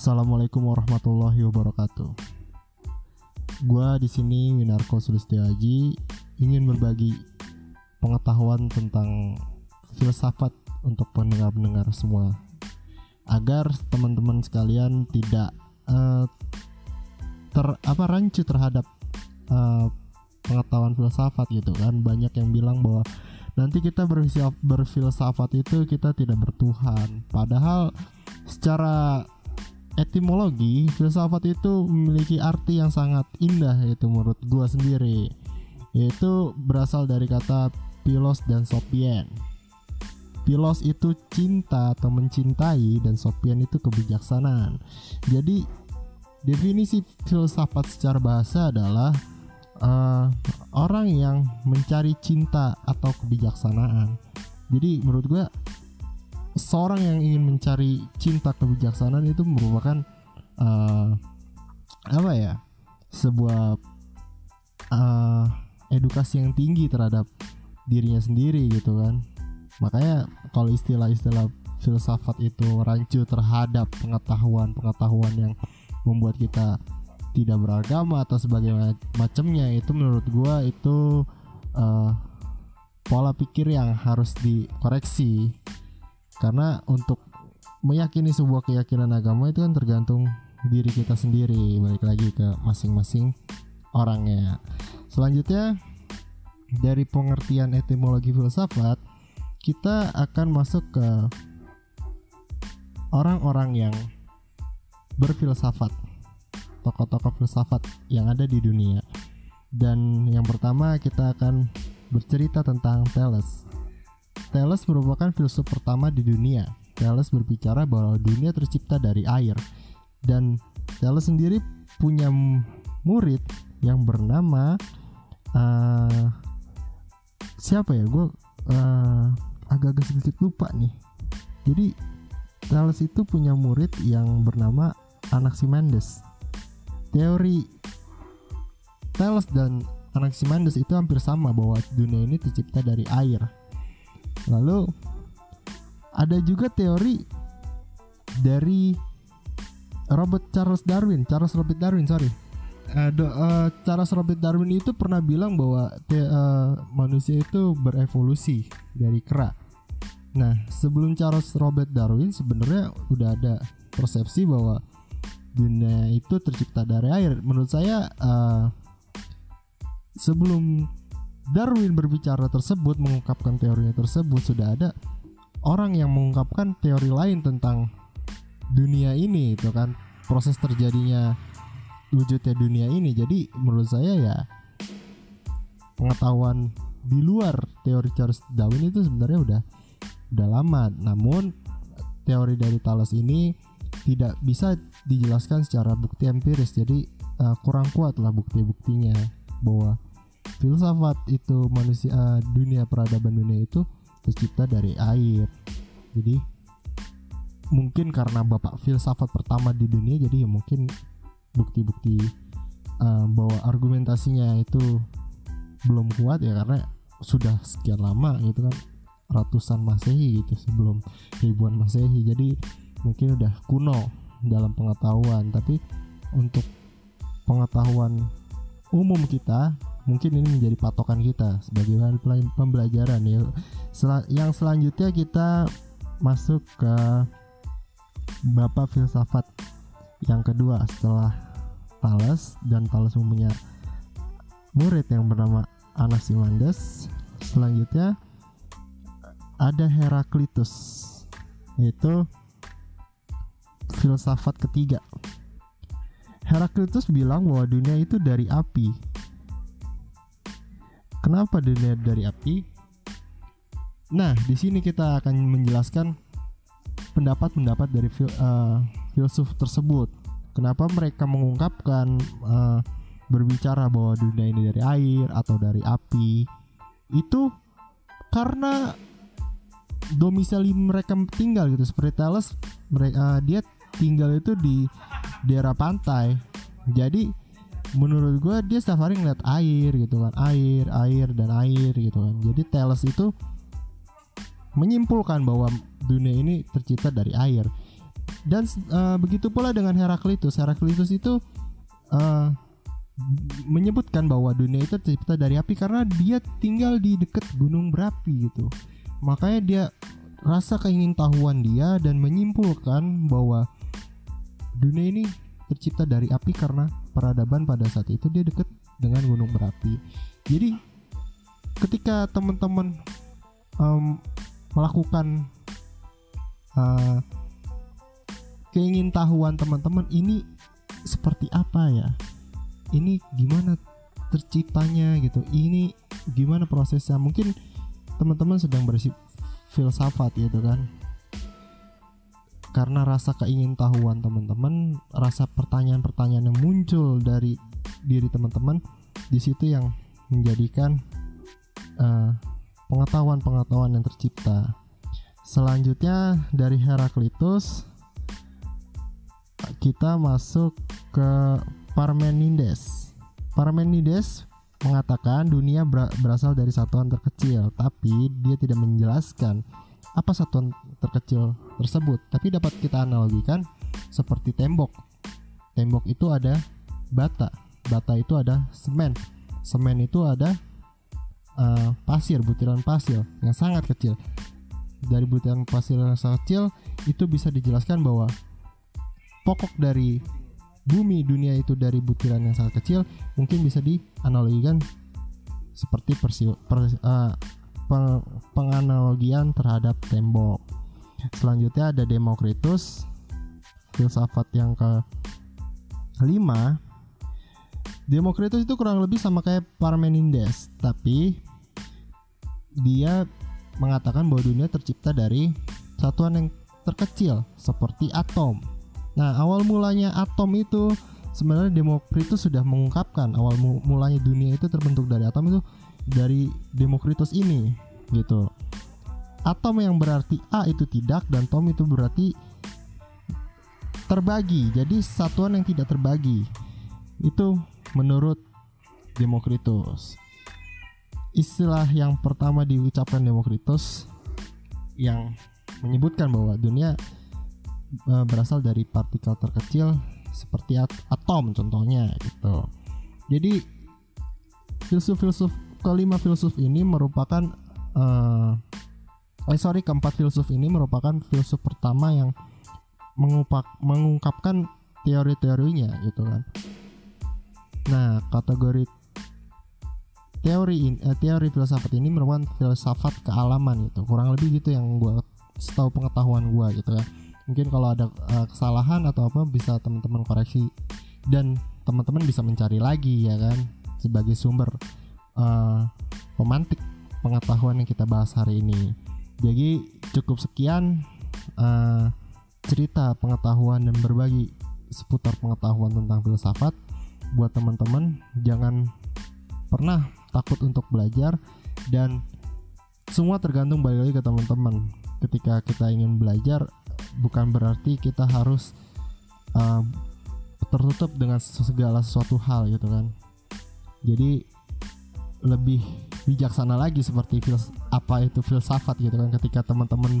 Assalamualaikum warahmatullahi wabarakatuh. Gua di sini Winarko Sulistyaji ingin berbagi pengetahuan tentang filsafat untuk pendengar-pendengar semua. Agar teman-teman sekalian tidak uh, ter apa rancu terhadap uh, pengetahuan filsafat gitu kan. Banyak yang bilang bahwa nanti kita berfilsafat itu kita tidak bertuhan. Padahal secara etimologi filsafat itu memiliki arti yang sangat indah itu menurut gua sendiri. Yaitu berasal dari kata pilos dan sopien. Pilos itu cinta atau mencintai dan sopien itu kebijaksanaan. Jadi definisi filsafat secara bahasa adalah uh, orang yang mencari cinta atau kebijaksanaan. Jadi menurut gua seorang yang ingin mencari cinta kebijaksanaan itu merupakan uh, apa ya sebuah uh, edukasi yang tinggi terhadap dirinya sendiri gitu kan. Makanya kalau istilah-istilah filsafat itu rancu terhadap pengetahuan-pengetahuan yang membuat kita tidak beragama atau sebagai macamnya itu menurut gua itu uh, pola pikir yang harus dikoreksi karena untuk meyakini sebuah keyakinan agama itu kan tergantung diri kita sendiri. Balik lagi ke masing-masing orangnya. Selanjutnya dari pengertian etimologi filsafat kita akan masuk ke orang-orang yang berfilsafat tokoh-tokoh filsafat yang ada di dunia. Dan yang pertama kita akan bercerita tentang Thales Thales merupakan filsuf pertama di dunia. Thales berbicara bahwa dunia tercipta dari air dan Thales sendiri punya murid yang bernama uh, siapa ya? Gue uh, agak-agak sedikit lupa nih. Jadi Thales itu punya murid yang bernama Anaximenes. Teori Thales dan Anaximenes itu hampir sama bahwa dunia ini tercipta dari air Lalu ada juga teori dari Robert Charles Darwin, Charles Robert Darwin, sorry. Uh, do, uh, Charles Robert Darwin itu pernah bilang bahwa te, uh, manusia itu berevolusi dari kera. Nah, sebelum Charles Robert Darwin sebenarnya udah ada persepsi bahwa dunia itu tercipta dari air. Menurut saya uh, sebelum Darwin berbicara tersebut mengungkapkan teorinya tersebut sudah ada. Orang yang mengungkapkan teori lain tentang dunia ini itu kan proses terjadinya wujudnya dunia ini. Jadi menurut saya ya pengetahuan di luar teori Charles Darwin itu sebenarnya udah udah lama. Namun teori dari Thales ini tidak bisa dijelaskan secara bukti empiris. Jadi uh, kurang kuat lah bukti-buktinya bahwa filsafat itu manusia uh, dunia peradaban dunia itu tercipta dari air. Jadi mungkin karena bapak filsafat pertama di dunia jadi ya mungkin bukti-bukti uh, bahwa argumentasinya itu belum kuat ya karena sudah sekian lama gitu kan ratusan masehi gitu sebelum ribuan masehi. Jadi mungkin udah kuno dalam pengetahuan. Tapi untuk pengetahuan umum kita mungkin ini menjadi patokan kita sebagai pembelajaran ya. Sel yang selanjutnya kita masuk ke bapak filsafat yang kedua setelah Thales dan Thales mempunyai murid yang bernama Anaximenes. Selanjutnya ada Heraklitus yaitu filsafat ketiga. Heraklitus bilang bahwa dunia itu dari api Kenapa dunia dari api? Nah, di sini kita akan menjelaskan pendapat-pendapat dari fil uh, filsuf tersebut. Kenapa mereka mengungkapkan uh, berbicara bahwa dunia ini dari air atau dari api? Itu karena domisili mereka tinggal gitu seperti Thales mereka uh, dia tinggal itu di daerah pantai. Jadi menurut gue dia setiap hari ngeliat air gitu kan. Air air dan air gitu kan. Jadi Thales itu menyimpulkan bahwa dunia ini tercipta dari air. Dan uh, begitu pula dengan Heraklitus. Heraklitus itu uh, menyebutkan bahwa dunia itu tercipta dari api karena dia tinggal di dekat gunung berapi gitu. Makanya dia rasa keingintahuan dia dan menyimpulkan bahwa dunia ini tercipta dari api karena peradaban pada saat itu dia dekat dengan gunung berapi jadi ketika teman-teman um, melakukan uh, keingintahuan teman-teman ini seperti apa ya? Ini gimana terciptanya gitu? Ini gimana prosesnya? Mungkin teman-teman sedang berisi filsafat gitu kan karena rasa keingintahuan teman-teman rasa pertanyaan-pertanyaan yang muncul dari diri teman-teman di situ yang menjadikan uh, pengetahuan-pengetahuan yang tercipta selanjutnya dari Heraklitus kita masuk ke Parmenides. Parmenides mengatakan dunia berasal dari satuan terkecil, tapi dia tidak menjelaskan apa satuan terkecil tersebut. Tapi dapat kita analogikan seperti tembok. Tembok itu ada bata, bata itu ada semen, semen itu ada uh, pasir, butiran pasir yang sangat kecil. Dari butiran pasir yang sangat kecil itu bisa dijelaskan bahwa pokok dari bumi dunia itu dari butiran yang sangat kecil mungkin bisa dianalogikan seperti persio, per, uh, penganalogian terhadap tembok. Selanjutnya ada Demokritus, filsafat yang ke kelima. Demokritus itu kurang lebih sama kayak Parmenides, tapi dia mengatakan bahwa dunia tercipta dari satuan yang terkecil seperti atom. Nah, awal mulanya atom itu sebenarnya Demokritus sudah mengungkapkan awal mulanya dunia itu terbentuk dari atom itu dari Demokritus ini gitu. Atom yang berarti A itu tidak dan tom itu berarti terbagi. Jadi satuan yang tidak terbagi. Itu menurut Demokritus. Istilah yang pertama diucapkan Demokritus yang menyebutkan bahwa dunia uh, berasal dari partikel terkecil seperti at atom contohnya gitu. Jadi filsuf-filsuf kelima filsuf ini merupakan uh, eh sorry keempat filsuf ini merupakan filsuf pertama yang mengupak, mengungkapkan teori-teorinya gitu kan. Nah, kategori teori in, eh, teori filsafat ini merupakan filsafat kealaman gitu. Kurang lebih gitu yang gue setahu pengetahuan gue gitu ya mungkin kalau ada uh, kesalahan atau apa bisa teman-teman koreksi dan teman-teman bisa mencari lagi ya kan sebagai sumber uh, pengetahuan yang kita bahas hari ini. Jadi cukup sekian uh, cerita pengetahuan dan berbagi seputar pengetahuan tentang filsafat. Buat teman-teman jangan pernah takut untuk belajar dan semua tergantung balik lagi ke teman-teman. Ketika kita ingin belajar bukan berarti kita harus uh, tertutup dengan segala sesuatu hal gitu kan. Jadi lebih bijaksana lagi seperti fils apa itu filsafat gitu kan ketika teman-teman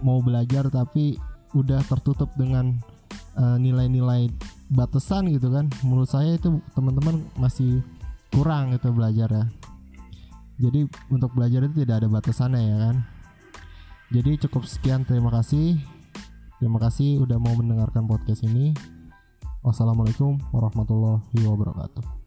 mau belajar tapi udah tertutup dengan uh, nilai-nilai batasan gitu kan menurut saya itu teman-teman masih kurang itu belajar ya jadi untuk belajar itu tidak ada batasannya ya kan jadi cukup sekian terima kasih Terima kasih udah mau mendengarkan podcast ini. Wassalamualaikum warahmatullahi wabarakatuh.